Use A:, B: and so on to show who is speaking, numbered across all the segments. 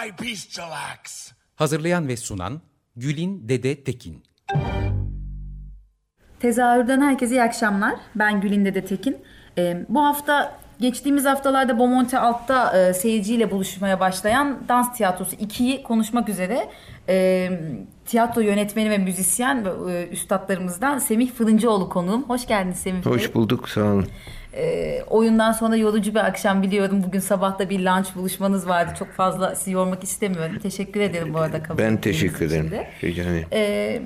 A: By bestial acts.
B: Hazırlayan ve sunan Gülin Dede Tekin.
C: Tezahürden herkese iyi akşamlar. Ben Gülin Dede Tekin. Ee, bu hafta geçtiğimiz haftalarda Bomonti Alt'ta e, seyirciyle buluşmaya başlayan Dans Tiyatrosu 2'yi konuşmak üzere e, tiyatro yönetmeni ve müzisyen e, üstadlarımızdan Semih Fırıncıoğlu konuğum. Hoş geldiniz Semih Bey.
D: Hoş bulduk sağ olun.
C: E, oyundan sonra yorucu bir akşam biliyorum. Bugün sabah da bir lunch buluşmanız vardı. Çok fazla sizi yormak istemiyorum. Teşekkür ederim bu arada. kabul
D: Ben teşekkür ederim.
C: de.
D: Rica ederim.
C: Ee,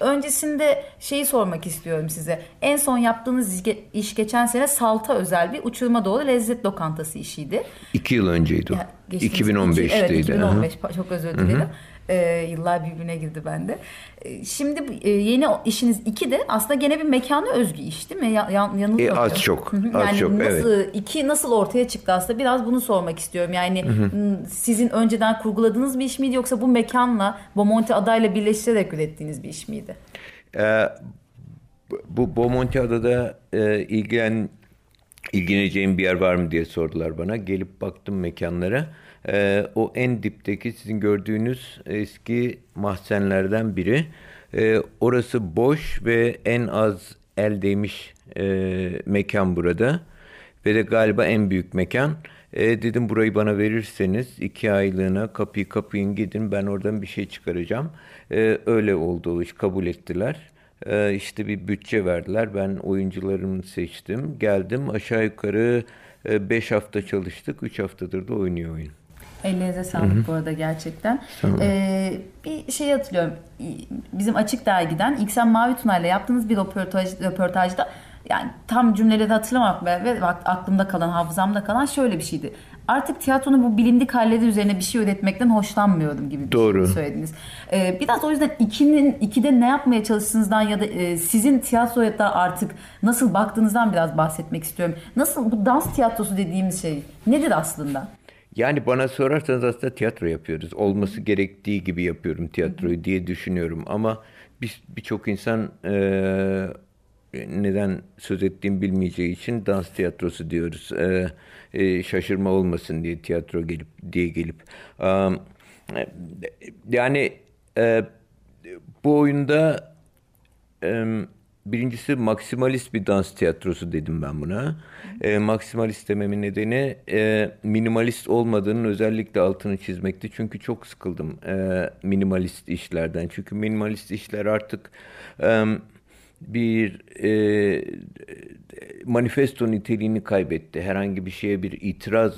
C: öncesinde şeyi sormak istiyorum size. En son yaptığınız iş- geçen sene Salta özel bir uçurma doğru lezzet lokantası işiydi.
D: İki yıl önceydi o.
C: Ya, geçtiğimiz iki-
D: 2015'teydi.
C: evet
D: Aha.
C: 2015 pa- çok özür dilerim. Ee, yıllar birbirine girdi bende. Ee, şimdi e, yeni işiniz iki de aslında gene bir mekana özgü iş değil mi? Ya, yan, yanılmıyorum.
D: E, az çok,
C: Hı hı.
D: az
C: yani
D: çok,
C: nasıl, iki nasıl ortaya çıktı aslında biraz bunu sormak istiyorum. Yani m, sizin önceden kurguladığınız bir iş miydi yoksa bu mekanla Bomonti adayla birleştirerek ürettiğiniz bir iş miydi?
D: Ee, bu Bomonti Adada e, ilgilen ilgileneceğim bir yer var mı diye sordular bana. Gelip baktım mekanlara. Ee, o en dipteki sizin gördüğünüz eski mahzenlerden biri. Ee, orası boş ve en az el değmiş e, mekan burada. Ve de galiba en büyük mekan. E, dedim burayı bana verirseniz iki aylığına kapıyı kapayın gidin ben oradan bir şey çıkaracağım. E, öyle oldu iş kabul ettiler. E, işte bir bütçe verdiler ben oyuncularımı seçtim. Geldim aşağı yukarı 5 hafta çalıştık 3 haftadır da oynuyor oyun.
C: Ellerinize sağlık bu arada gerçekten. Ee, bir şey hatırlıyorum. Bizim Açık Dergi'den İksen Mavi Tuna'yla yaptığınız bir röportaj, röportajda yani tam cümleleri hatırlamak ve, ve aklımda kalan, hafızamda kalan şöyle bir şeydi. Artık tiyatronun bu bilindik halleri üzerine bir şey üretmekten hoşlanmıyorum gibi bir
D: Doğru.
C: şey söylediniz. Ee, biraz o yüzden ikinin, ikide ne yapmaya çalıştığınızdan ya da e, sizin tiyatroya da artık nasıl baktığınızdan biraz bahsetmek istiyorum. Nasıl bu dans tiyatrosu dediğimiz şey nedir aslında?
D: Yani bana sorarsanız aslında tiyatro yapıyoruz. Olması gerektiği gibi yapıyorum tiyatroyu diye düşünüyorum. Ama bir- birçok insan eee, neden söz ettiğimi bilmeyeceği için dans tiyatrosu diyoruz. Eee, eee, şaşırma olmasın diye tiyatro gelip diye gelip. Am, yani eee, bu oyunda Em, Birincisi maksimalist bir dans tiyatrosu dedim ben buna. E, maksimalist dememin nedeni e, minimalist olmadığının özellikle altını çizmekti. Çünkü çok sıkıldım e, minimalist işlerden. Çünkü minimalist işler artık e, bir e, manifesto niteliğini kaybetti. Herhangi bir şeye bir itiraz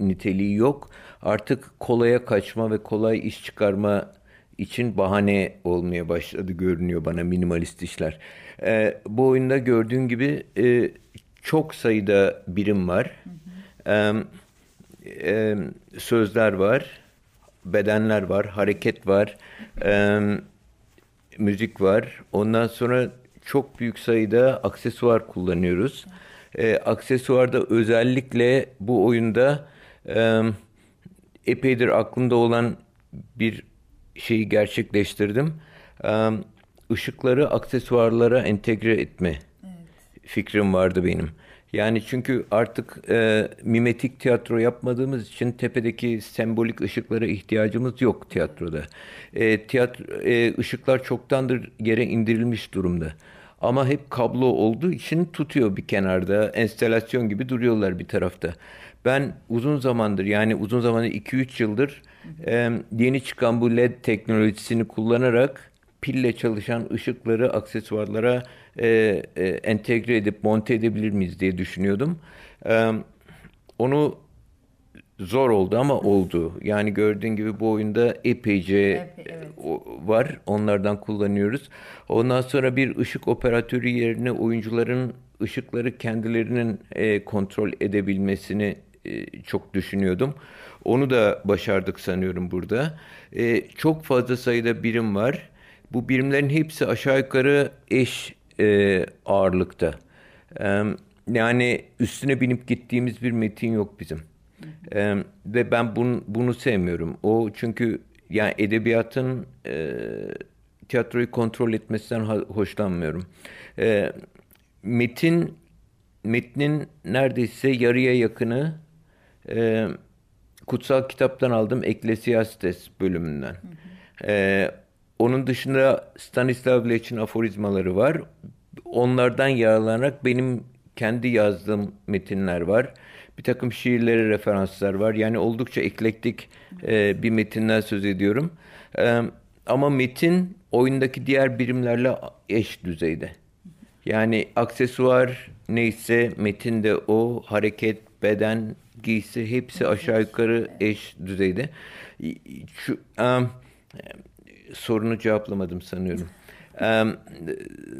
D: niteliği yok. Artık kolaya kaçma ve kolay iş çıkarma için bahane olmaya başladı görünüyor bana minimalist işler. Ee, bu oyunda gördüğün gibi e, çok sayıda birim var. Ee, e, sözler var, bedenler var, hareket var, e, müzik var. Ondan sonra çok büyük sayıda aksesuar kullanıyoruz. E, aksesuarda özellikle bu oyunda e, epeydir aklımda olan bir şeyi gerçekleştirdim. Ee, Işıkları aksesuarlara entegre etme fikrim vardı benim. Yani çünkü artık e, mimetik tiyatro yapmadığımız için tepedeki sembolik ışıklara ihtiyacımız yok tiyatroda. E, tiyatro, e, ışıklar çoktandır yere indirilmiş durumda. Ama hep kablo olduğu için tutuyor bir kenarda. Enstelasyon gibi duruyorlar bir tarafta. Ben uzun zamandır yani uzun zamandır 2-3 yıldır e, yeni çıkan bu LED teknolojisini kullanarak pille çalışan ışıkları aksesuarlara e, e, entegre edip monte edebilir miyiz diye düşünüyordum. E, onu zor oldu ama oldu. Yani gördüğün gibi bu oyunda epeyce
C: Epey, evet.
D: var. Onlardan kullanıyoruz. Ondan sonra bir ışık operatörü yerine oyuncuların ışıkları kendilerinin e, kontrol edebilmesini e, çok düşünüyordum. Onu da başardık sanıyorum burada. E, çok fazla sayıda birim var. Bu birimlerin hepsi aşağı yukarı eş e, ağırlıkta. E, yani üstüne binip gittiğimiz bir metin yok bizim. E, ve ben bunu, bunu sevmiyorum. O çünkü yani edebiyatın e, tiyatroyu kontrol etmesinden hoşlanmıyorum. E, metin metnin neredeyse yarıya yakını e, kutsal kitaptan aldım Eklesiastes bölümünden. E, onun dışında Stanislav Lec'in aforizmaları var. Onlardan yararlanarak benim kendi yazdığım metinler var. Bir takım şiirlere referanslar var. Yani oldukça eklektik e, bir metinden söz ediyorum. E, ama metin oyundaki diğer birimlerle eş düzeyde. Yani aksesuar neyse metin de o, hareket, beden, giysi hepsi aşağı yukarı eş düzeyde. Şu em, sorunu cevaplamadım sanıyorum. Em,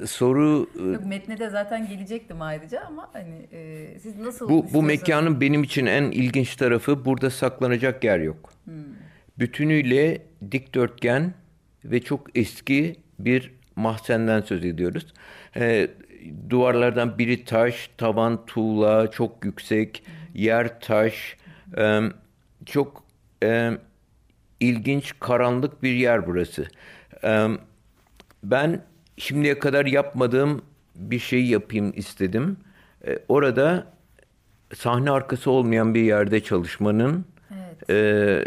D: soru
C: Yok, Metne de zaten gelecektim ayrıca ama hani e, siz nasıl
D: bu bu mekanın benim için en ilginç tarafı burada saklanacak yer yok. Bütünüyle dikdörtgen ve çok eski bir mahzenden söz ediyoruz. Ee, duvarlardan biri taş, tavan tuğla, çok yüksek, yer taş, Ee, çok e, ilginç, karanlık bir yer burası. Ben şimdiye kadar yapmadığım bir şey yapayım istedim. Ee, orada sahne arkası olmayan bir yerde çalışmanın e,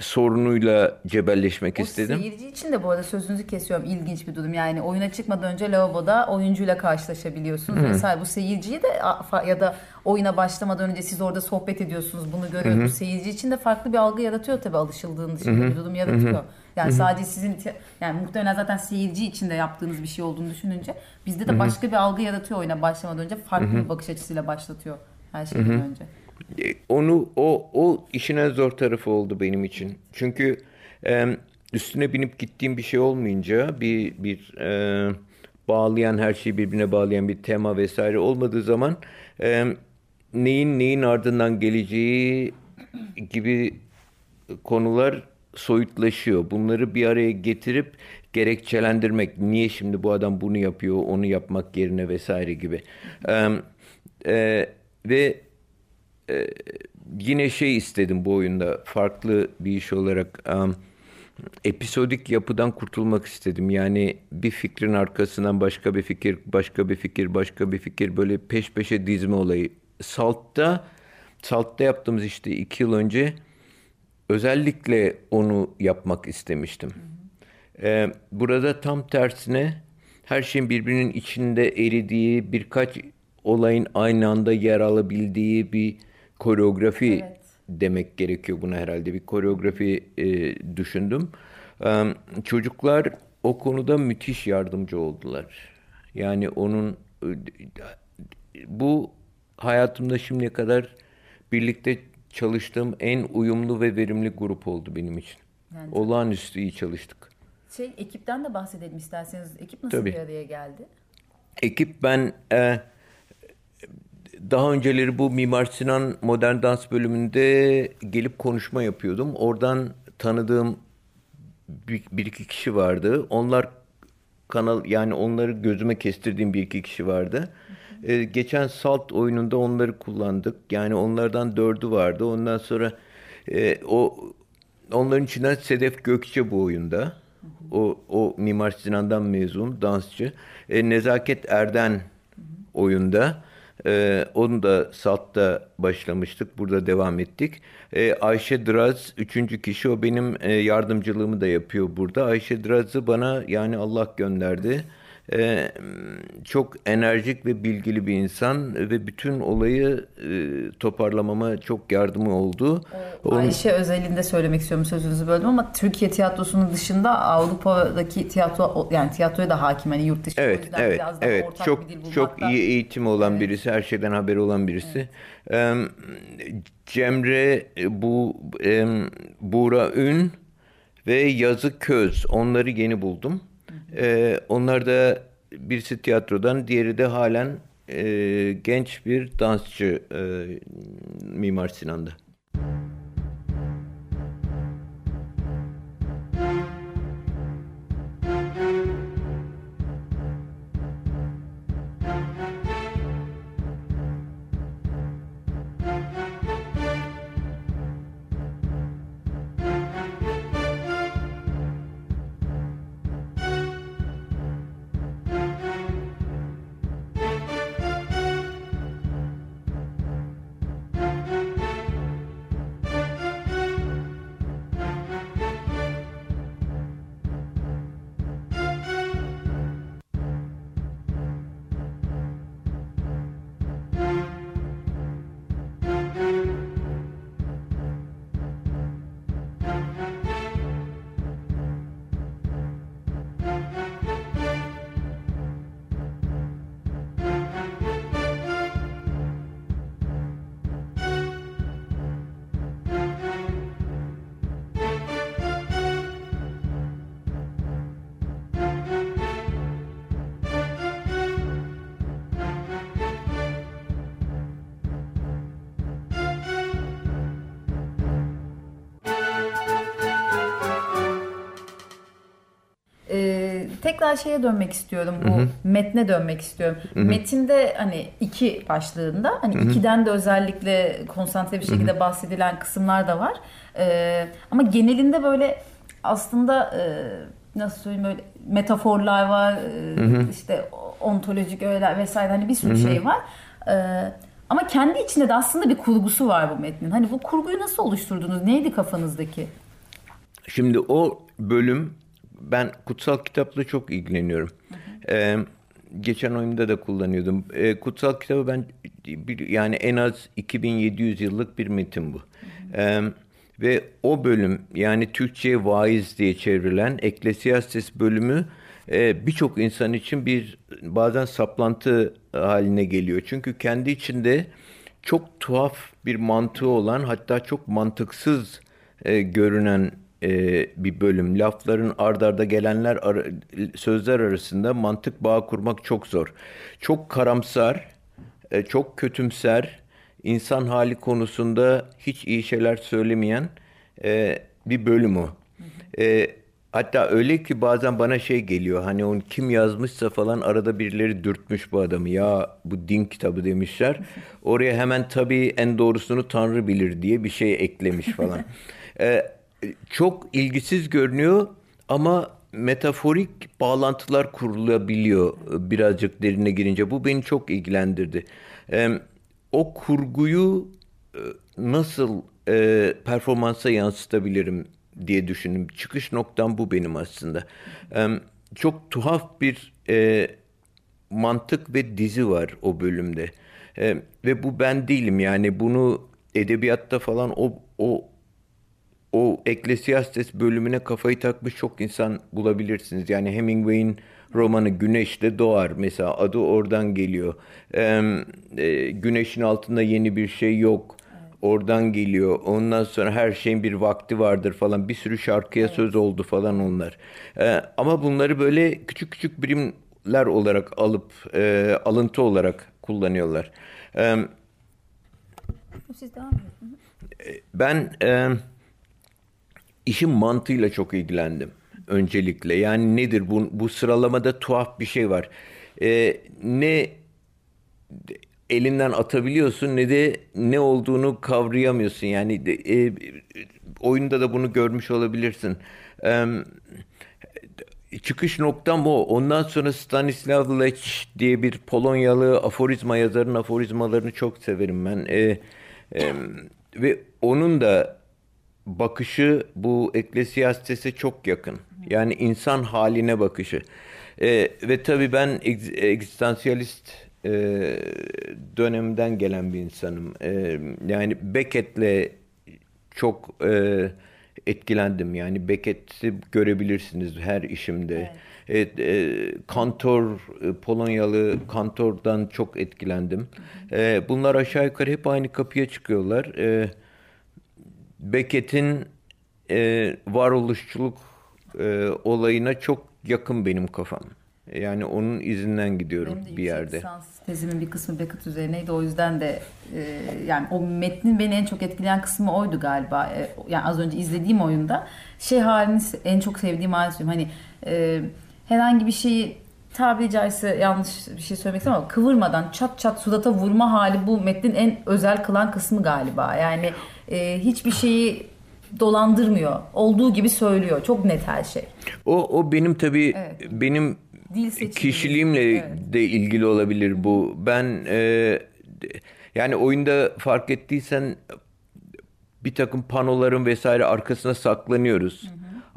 D: sorunuyla cebelleşmek
C: O
D: istedim.
C: seyirci için de bu arada sözünüzü kesiyorum ilginç bir durum. Yani oyuna çıkmadan önce lavaboda oyuncuyla karşılaşabiliyorsunuz vesaire. Bu seyirciyi de ya da oyuna başlamadan önce siz orada sohbet ediyorsunuz. Bunu görüyoruz. Bu seyirci için de farklı bir algı yaratıyor tabii alışıldığın dışında bir durum yaratıyor. Yani sadece sizin yani muhtemelen zaten seyirci için de yaptığınız bir şey olduğunu düşününce bizde de başka bir algı yaratıyor oyuna başlamadan önce farklı bir bakış açısıyla başlatıyor her şeyden önce.
D: E, Onu o o işin en zor tarafı oldu benim için. Çünkü e, üstüne binip gittiğim bir şey olmayınca bir bir e, bağlayan her şeyi birbirine bağlayan bir tema vesaire olmadığı zaman e, neyin neyin ardından geleceği gibi konular soyutlaşıyor. Bunları bir araya getirip gerekçelendirmek. Niye şimdi bu adam bunu yapıyor, onu yapmak yerine vesaire gibi. Ee, e, ve e, yine şey istedim bu oyunda farklı bir iş olarak um, episodik yapıdan kurtulmak istedim. Yani bir fikrin arkasından başka bir fikir, başka bir fikir, başka bir fikir böyle peş peşe dizme olayı. Salt'ta Salt'ta yaptığımız işte iki yıl önce özellikle onu yapmak istemiştim. Ee, burada tam tersine her şeyin birbirinin içinde eridiği, birkaç olayın aynı anda yer alabildiği bir koreografi
C: Evet.
D: demek gerekiyor buna herhalde. Bir koreografi e, düşündüm. Ee, çocuklar o konuda müthiş yardımcı oldular. Yani onun bu hayatımda şimdiye kadar birlikte çalıştığım en uyumlu ve verimli grup oldu benim için.
C: Yani-
D: Olağanüstü iyi çalıştık.
C: Şey ekipten de bahsedelim isterseniz. Ekip nasıl
D: Tabii.
C: bir araya geldi?
D: Ekip ben e, daha önceleri bu Mimar Sinan Modern Dans bölümünde gelip konuşma yapıyordum. Oradan tanıdığım bir, bir iki kişi vardı. Onlar kanal yani onları gözüme kestirdiğim bir iki kişi vardı. E, geçen Salt oyununda onları kullandık. Yani onlardan dördü vardı. Ondan sonra e, o onların içinden Sedef Gökçe bu oyunda. O, o Mimar Sinan'dan mezun dansçı. E, Nezaket Erden oyunda. E, onu da Salt'ta başlamıştık. Burada devam ettik. E, Ayşe Draz üçüncü kişi. O benim e, yardımcılığımı da yapıyor burada. Ayşe Draz'ı bana yani Allah gönderdi. E, çok enerjik ve bilgili bir insan ve bütün olayı e, toparlamama çok yardımı oldu.
C: Onun... Ayşe özelinde söylemek istiyorum sözünüzü böldüm ama Türkiye tiyatrosunun dışında Avrupa'daki tiyatro yani tiyatroya da hakim hani yurt dışı
D: evet, evet, biraz daha evet. ortak çok, bir dil Çok iyi eğitim olan evet. birisi, her şeyden haberi olan birisi. Evet. Cemre bu Buğra Ün ve Yazı Köz onları yeni buldum. Ee, onlar da birisi tiyatrodan, diğeri de halen e, genç bir dansçı e, Mimar Sinan'da.
C: Tekrar şeye dönmek istiyorum. Bu Hı-hı. metne dönmek istiyorum. Hı-hı. Metinde hani iki başlığında hani Hı-hı. ikiden de özellikle konsantre bir şekilde Hı-hı. bahsedilen kısımlar da var. Ee, ama genelinde böyle aslında e, nasıl söyleyeyim böyle metaforlar var. E, işte ontolojik öğeler vesaire hani bir sürü Hı-hı. şey var. Ee, ama kendi içinde de aslında bir kurgusu var bu metnin. Hani bu kurguyu nasıl oluşturdunuz? Neydi kafanızdaki?
D: Şimdi o bölüm ben kutsal kitapla çok ilgileniyorum. Ee, geçen oyunda da kullanıyordum. Ee, kutsal kitabı ben bir, yani en az 2700 yıllık bir metin bu. Ee, ve o bölüm yani Türkçe'ye vaiz diye çevrilen Eklesiastes bölümü e, birçok insan için bir bazen saplantı haline geliyor. Çünkü kendi içinde çok tuhaf bir mantığı olan hatta çok mantıksız e, görünen e, bir bölüm. Lafların ardarda gelenler ar sözler arasında mantık bağı kurmak çok zor. Çok karamsar, e, çok kötümser, insan hali konusunda hiç iyi şeyler söylemeyen e, bir bölüm o. E, hatta öyle ki bazen bana şey geliyor hani onu kim yazmışsa falan arada birileri dürtmüş bu adamı ya bu din kitabı demişler. Oraya hemen tabii en doğrusunu Tanrı bilir diye bir şey eklemiş falan. e, çok ilgisiz görünüyor ama metaforik bağlantılar kurulabiliyor birazcık derine girince. Bu beni çok ilgilendirdi. o kurguyu nasıl performansa yansıtabilirim diye düşündüm. Çıkış noktam bu benim aslında. çok tuhaf bir mantık ve dizi var o bölümde. ve bu ben değilim yani bunu edebiyatta falan o, o o Eklesiastes bölümüne kafayı takmış çok insan bulabilirsiniz. Yani Hemingway'in romanı Güneş'te doğar mesela adı oradan geliyor. Ee, güneşin altında yeni bir şey yok. Oradan geliyor. Ondan sonra her şeyin bir vakti vardır falan. Bir sürü şarkıya evet. söz oldu falan onlar. Ee, ama bunları böyle küçük küçük birimler olarak alıp e, alıntı olarak kullanıyorlar. Ee, Siz devam edin. Ben e, işin mantığıyla çok ilgilendim öncelikle. Yani nedir bu, bu sıralamada tuhaf bir şey var. Ee, ne elinden atabiliyorsun ne de ne olduğunu kavrayamıyorsun. Yani de, e, oyunda da bunu görmüş olabilirsin. Ee, çıkış noktam o. Ondan sonra Stanislav Lech diye bir Polonyalı aforizma yazarın aforizmalarını çok severim ben. Ee, e, ve onun da bakışı bu Eklesiastes'e çok yakın. Yani insan haline bakışı. E, ve tabii ben egzistansiyalist e, dönemden gelen bir insanım. E, yani Beckett'le çok e, etkilendim. Yani Beckett'i görebilirsiniz her işimde. Evet. E, Kantor, e, Polonyalı Kantor'dan çok etkilendim. E, bunlar aşağı yukarı hep aynı kapıya çıkıyorlar. E, Beckett'in e, varoluşçuluk e, olayına çok yakın benim kafam. Yani onun izinden gidiyorum
C: Benim de
D: bir yerde.
C: lisans tezimin bir kısmı Beckett üzerineydi. O yüzden de e, yani o metnin beni en çok etkileyen kısmı oydu galiba. E, yani az önce izlediğim oyunda şey halini en çok sevdiğim halini söylüyorum. Hani e, herhangi bir şeyi tabiri caizse yanlış bir şey söylemek istemem ama kıvırmadan çat çat sudata vurma hali bu metnin en özel kılan kısmı galiba. Yani e, hiçbir şeyi dolandırmıyor. Olduğu gibi söylüyor. Çok net her şey.
D: O, o benim tabii
C: Evet.
D: benim
C: Dil seçimi.
D: kişiliğimle
C: Evet.
D: de ilgili olabilir bu. Ben e, yani oyunda fark ettiysen bir takım panoların vesaire arkasına saklanıyoruz.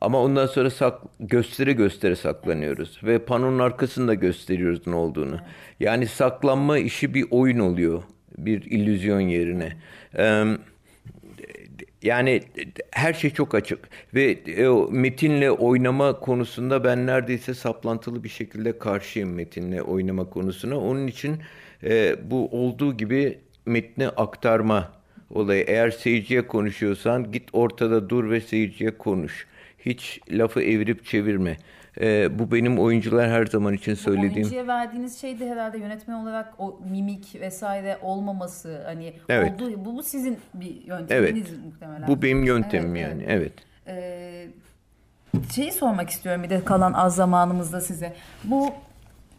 D: Ama ondan sonra sak, göstere göstere saklanıyoruz. Ve panonun arkasında gösteriyoruz ne olduğunu. Yani saklanma işi bir oyun oluyor. Bir illüzyon yerine. Eee yani her şey çok açık ve e, metinle oynama konusunda ben neredeyse saplantılı bir şekilde karşıyım metinle oynama konusuna. Onun için e, bu olduğu gibi metni aktarma olayı. Eğer seyirciye konuşuyorsan git ortada dur ve seyirciye konuş. Hiç lafı evirip çevirme. E, bu benim oyuncular her zaman için söylediğim.
C: Oyuncuya verdiğiniz şey de herhalde yönetmen olarak o mimik vesaire olmaması hani
D: Evet.
C: olduğu bu, bu sizin bir yönteminiz
D: Evet.
C: muhtemelen.
D: Bu benim yöntemim
C: Evet,
D: yani. Evet.
C: Ee, şeyi sormak istiyorum bir de kalan az zamanımızda size. Bu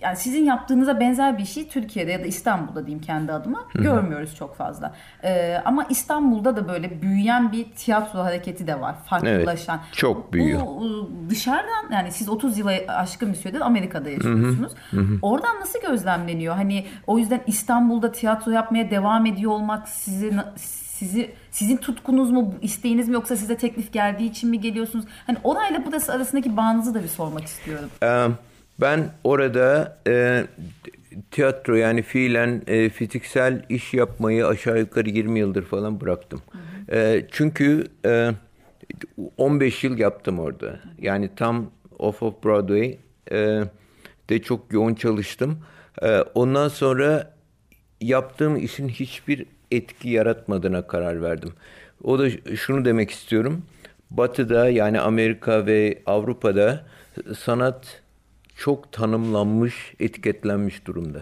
C: yani sizin yaptığınıza benzer bir şey Türkiye'de ya da İstanbul'da diyeyim kendi adıma görmüyoruz çok fazla. Ee, ama İstanbul'da da böyle büyüyen bir tiyatro hareketi de var. Farklılaşan.
D: Evet, çok büyüyor.
C: Bu dışarıdan yani siz 30 yıla aşkın bir süredir Amerika'da yaşıyorsunuz. Oradan nasıl gözlemleniyor? Hani o yüzden İstanbul'da tiyatro yapmaya devam ediyor olmak sizi sizi sizin tutkunuz mu, isteğiniz mi yoksa size teklif geldiği için mi geliyorsunuz? Hani orayla burası arasındaki bağınızı da bir sormak istiyorum.
D: Ee, Ben orada e, tiyatro yani fiilen e, fiziksel iş yapmayı aşağı yukarı 20 yıldır falan bıraktım. E, çünkü e, 15 yıl yaptım orada. Yani tam off of Broadway e, de çok yoğun çalıştım. E, ondan sonra yaptığım işin hiçbir etki yaratmadığına karar verdim. O da şunu demek istiyorum. Batı'da yani Amerika ve Avrupa'da sanat çok tanımlanmış, etiketlenmiş durumda.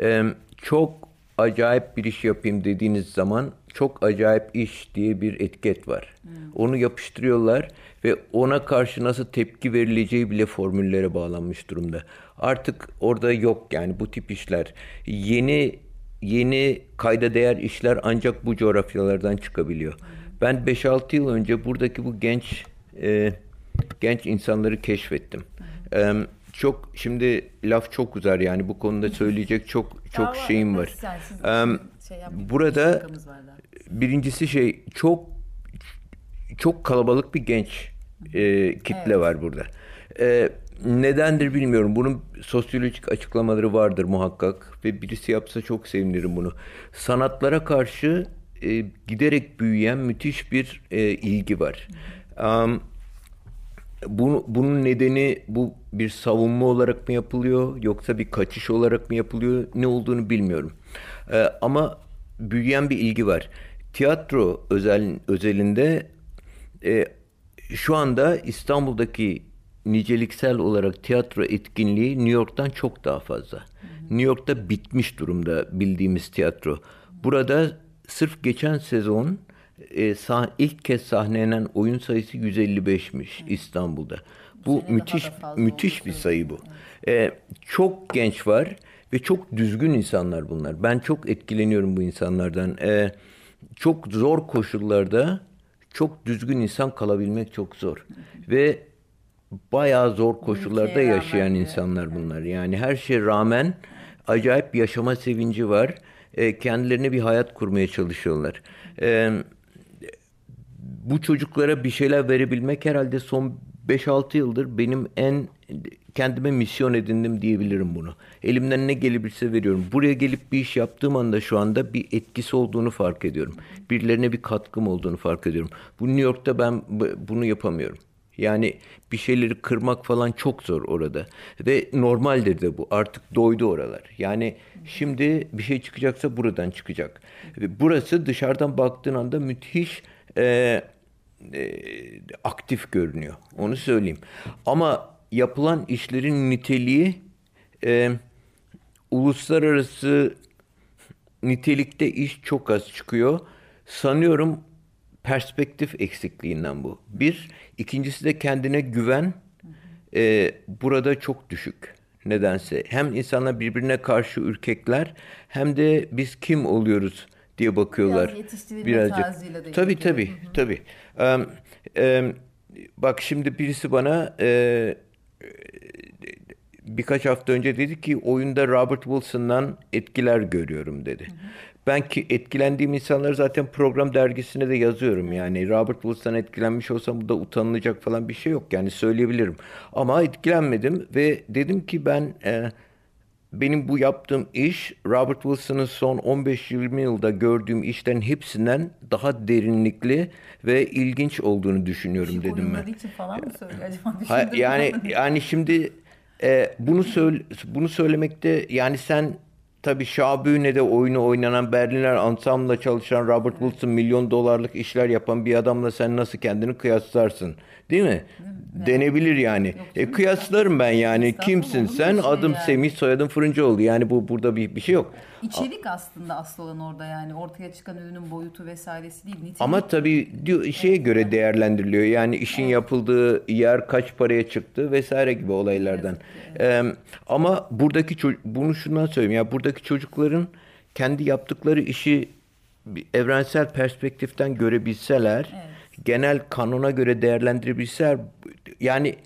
D: Ee, çok acayip bir iş yapayım dediğiniz zaman çok acayip iş diye bir etiket var. Onu yapıştırıyorlar ve ona karşı nasıl tepki verileceği bile formüllere bağlanmış durumda. Artık orada yok yani bu tip işler. Yeni yeni kayda değer işler ancak bu coğrafyalardan çıkabiliyor. Ben 5-6 yıl önce buradaki bu genç e, genç insanları keşfettim. E, çok şimdi laf çok uzar yani bu konuda söyleyecek çok çok
C: Daha
D: şeyim var.
C: Yani siz
D: E,
C: şey
D: burada
C: var
D: birincisi şey çok çok kalabalık bir genç e, kitle var burada. E, nedendir bilmiyorum. Bunun sosyolojik açıklamaları vardır muhakkak ve birisi yapsa çok sevinirim bunu. Sanatlara karşı e, giderek büyüyen müthiş bir e, ilgi var. Um, bunu, bunun nedeni bu bir savunma olarak mı yapılıyor yoksa bir kaçış olarak mı yapılıyor ne olduğunu bilmiyorum. Ee, ama büyüyen bir ilgi var. Tiyatro özel özelinde e, şu anda İstanbul'daki niceliksel olarak tiyatro etkinliği New York'tan çok daha fazla. New York'ta bitmiş durumda bildiğimiz tiyatro. Burada sırf geçen sezon e, sah- ilk kez sahnelenen oyun sayısı 155'miş İstanbul'da. Bu müthiş müthiş bir sayı bu. E, çok genç var ve çok düzgün insanlar bunlar. Ben çok etkileniyorum bu insanlardan. E, çok zor koşullarda çok düzgün insan kalabilmek çok zor. Ve bayağı zor koşullarda yaşayan insanlar bunlar. Yani her şeye rağmen acayip yaşama sevinci var. E, kendilerine bir hayat kurmaya çalışıyorlar. E, bu çocuklara bir şeyler verebilmek herhalde son 5-6 yıldır benim en kendime misyon edindim diyebilirim bunu. Elimden ne gelebilse veriyorum. Buraya gelip bir iş yaptığım anda şu anda bir etkisi olduğunu fark ediyorum. Birilerine bir katkım olduğunu fark ediyorum. Bu New York'ta ben bunu yapamıyorum. Yani bir şeyleri kırmak falan çok zor orada. Ve normaldir de bu. Artık doydu oralar. Yani şimdi bir şey çıkacaksa buradan çıkacak. Burası dışarıdan baktığın anda müthiş e, e, aktif görünüyor. Onu söyleyeyim. Ama yapılan işlerin niteliği e, uluslararası nitelikte iş çok az çıkıyor. Sanıyorum perspektif eksikliğinden bu. Bir, ikincisi de kendine güven e, burada çok düşük. Nedense hem insanlar birbirine karşı ürkekler hem de biz kim oluyoruz diye bakıyorlar. Biraz
C: yetiştirilme Birazcık. tarzıyla
D: da Tabii tabii hı hı. tabii. Ee, e, bak şimdi birisi bana e, birkaç hafta önce dedi ki oyunda Robert Wilson'dan etkiler görüyorum dedi. Hı hı. Ben ki etkilendiğim insanları zaten program dergisine de yazıyorum. Yani Robert Wilson'dan etkilenmiş olsam bu da utanılacak falan bir şey yok. Yani söyleyebilirim. Ama etkilenmedim ve dedim ki ben e, benim bu yaptığım iş Robert Wilson'ın son 15-20 yılda gördüğüm işlerin hepsinden daha derinlikli ve ilginç olduğunu düşünüyorum Işık dedim ben.
C: için falan mı söylüyor acaba?
D: Ha, yani yani şimdi e, bunu söyle, bunu söylemekte yani sen Tabii Şabüne'de oyunu oynanan Berliner Ensemble'la çalışan Robert Wilson milyon dolarlık işler yapan bir adamla sen nasıl kendini kıyaslarsın? Değil mi? Evet. Denebilir yani. Yok, e, kıyaslarım ben yani. Kimsin sen? Adım yani. Semih, soyadım Fırıncıoğlu. Yani bu burada bir bir şey yok.
C: İçerik aslında asıl olan orada yani. Ortaya çıkan ürünün boyutu vesairesi değil. Nitelik.
D: Ama tabii diyor, şeye evet. göre değerlendiriliyor. Yani işin evet. yapıldığı yer kaç paraya çıktı vesaire gibi olaylardan. Evet. Ee, ama buradaki bunu şundan söyleyeyim. Ya buradaki çocukların kendi yaptıkları işi evrensel perspektiften görebilseler, evet. genel kanona göre değerlendirebilseler yani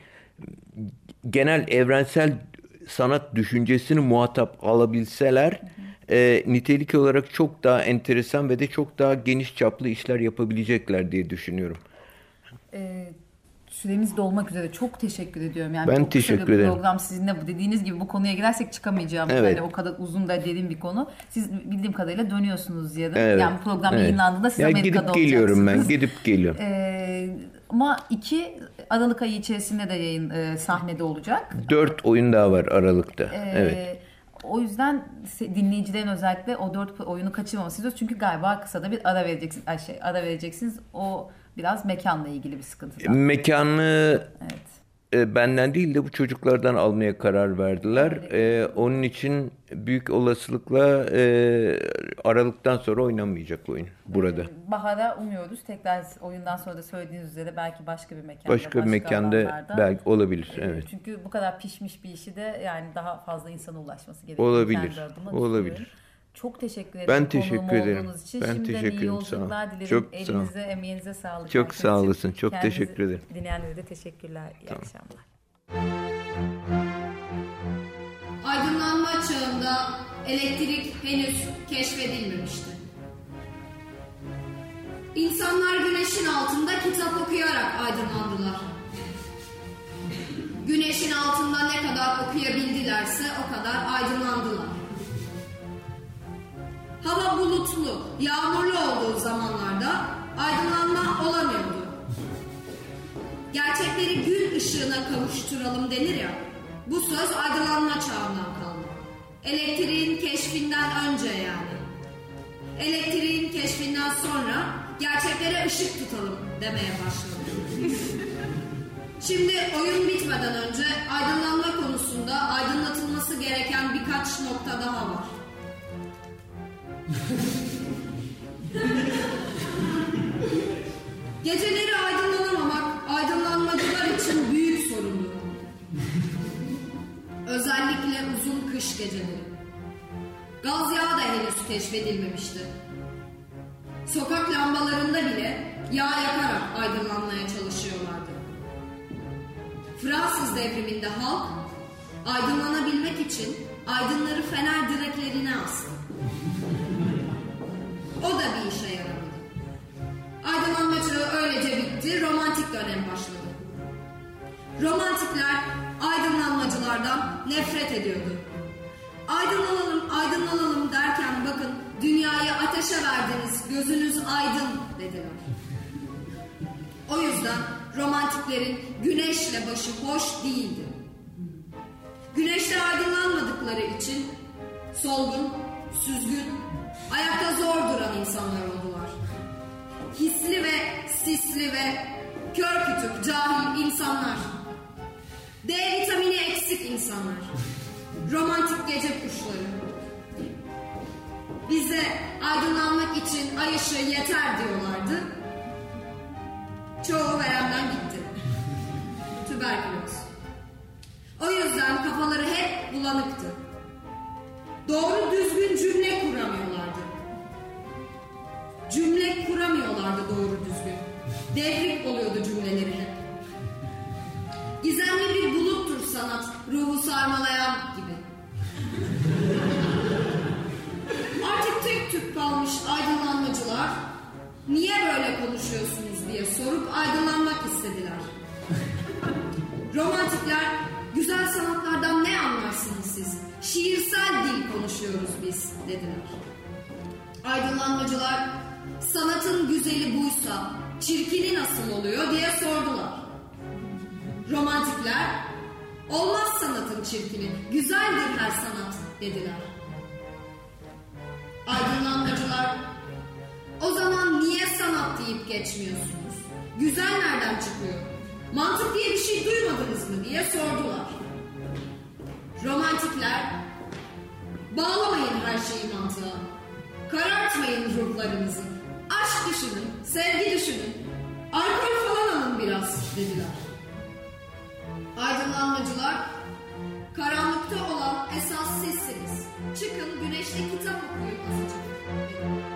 D: genel evrensel sanat düşüncesini muhatap alabilseler. E, nitelik olarak çok daha enteresan ve de çok daha geniş çaplı işler yapabilecekler diye düşünüyorum.
C: Evet süremiz dolmak üzere. Çok teşekkür ediyorum. Yani
D: ben teşekkür ederim.
C: program sizinle bu dediğiniz gibi bu konuya girersek çıkamayacağım. Evet. Yani o kadar uzun da derin bir konu. Siz bildiğim kadarıyla dönüyorsunuz yarın. Evet. Yani program evet. yayınlandığında siz ya Amerika'da
D: gidip geliyorum ben. Gidip geliyorum.
C: Ee, ama iki Aralık ayı içerisinde de yayın e, sahnede olacak.
D: Dört oyun daha var Aralık'ta. Ee, evet.
C: O yüzden dinleyicilerin özellikle o dört oyunu kaçırmaması istiyoruz. Çünkü galiba kısa da bir ara vereceksiniz. Ay şey, ara vereceksiniz. O biraz mekanla ilgili bir sıkıntı.
D: Mekanı evet. E, benden değil de bu çocuklardan almaya karar verdiler. E, onun için büyük olasılıkla e, Aralık'tan sonra oynanmayacak oyun burada.
C: E, Bahar'a umuyoruz. Tekrar oyundan sonra da söylediğiniz üzere belki başka bir mekanda.
D: Başka, başka bir mekanda alanlarda. belki olabilir. E, evet.
C: Çünkü bu kadar pişmiş bir işi de yani daha fazla insana ulaşması gerekiyor.
D: Olabilir. Olabilir.
C: Çok teşekkür ederim.
D: Ben teşekkür ederim.
C: Için. Ben Şimdiden teşekkür ederim. Sağ olun. dilerim. Çok Elinize, sağ emeğinize sağlık.
D: Çok sağ olasın. Çok Kendinizi teşekkür ederim.
C: Dinleyenlere de teşekkürler. İyi tamam. akşamlar.
E: Aydınlanma çağında elektrik henüz keşfedilmemişti. İnsanlar güneşin altında kitap okuyarak aydınlandılar. Güneşin altında ne kadar okuyabildilerse o kadar aydınlandılar. Hava bulutlu, yağmurlu olduğu zamanlarda aydınlanma olamıyordu. Gerçekleri gün ışığına kavuşturalım denir ya, bu söz aydınlanma çağından kaldı. Elektriğin keşfinden önce yani. Elektriğin keşfinden sonra gerçeklere ışık tutalım demeye başladı. Şimdi oyun bitmeden önce aydınlanma konusunda aydınlatılması gereken birkaç nokta daha var. Geceleri aydınlanamamak aydınlanmacılar için büyük sorundu. Özellikle uzun kış geceleri. Gaz yağı da henüz keşfedilmemişti. Sokak lambalarında bile yağ yakarak aydınlanmaya çalışıyorlardı. Fransız devriminde halk aydınlanabilmek için aydınları fener direklerine astı. Dönem başladı. Romantikler aydınlanmacılardan nefret ediyordu. Aydınlanalım, aydınlanalım derken bakın dünyayı ateşe verdiniz, gözünüz aydın dediler. O yüzden romantiklerin güneşle başı hoş değildi. Güneşte aydınlanmadıkları için solgun, süzgün, ayakta zor duran insanlar oldular. Hisli ve sisli ve kör kütük, cahil insanlar. D vitamini eksik insanlar. Romantik gece kuşları. Bize aydınlanmak için ay ışığı yeter diyorlardı. Çoğu veremden gitti. Tüberküloz. O yüzden kafaları hep bulanıktı. Doğru düzgün cümle kuramıyorlardı. Cümle kuramıyorlardı doğru düzgün. Devrik oluyordu cümleleri hep. Gizemli bir buluttur sanat, ruhu sarmalayan gibi. Artık tek tük kalmış aydınlanmacılar, niye böyle konuşuyorsunuz diye sorup aydınlanmak istediler. Romantikler, güzel sanatlardan ne anlarsınız siz? Şiirsel dil konuşuyoruz biz dediler. Aydınlanmacılar, sanatın güzeli buysa, çirkini nasıl oluyor diye sordular. Romantikler, olmaz sanatın çirkini, güzeldir her sanat dediler. Aydınlanmacılar, o zaman niye sanat deyip geçmiyorsunuz? Güzel nereden çıkıyor? Mantık diye bir şey duymadınız mı diye sordular. Romantikler, bağlamayın her şeyi mantığa. Karartmayın ruhlarınızı. Düşünün, sevgi düşünün. Alkol falan alın biraz dediler. Aydınlanmacılar, karanlıkta olan esas sizsiniz. Çıkın güneşte kitap okuyun azıcık.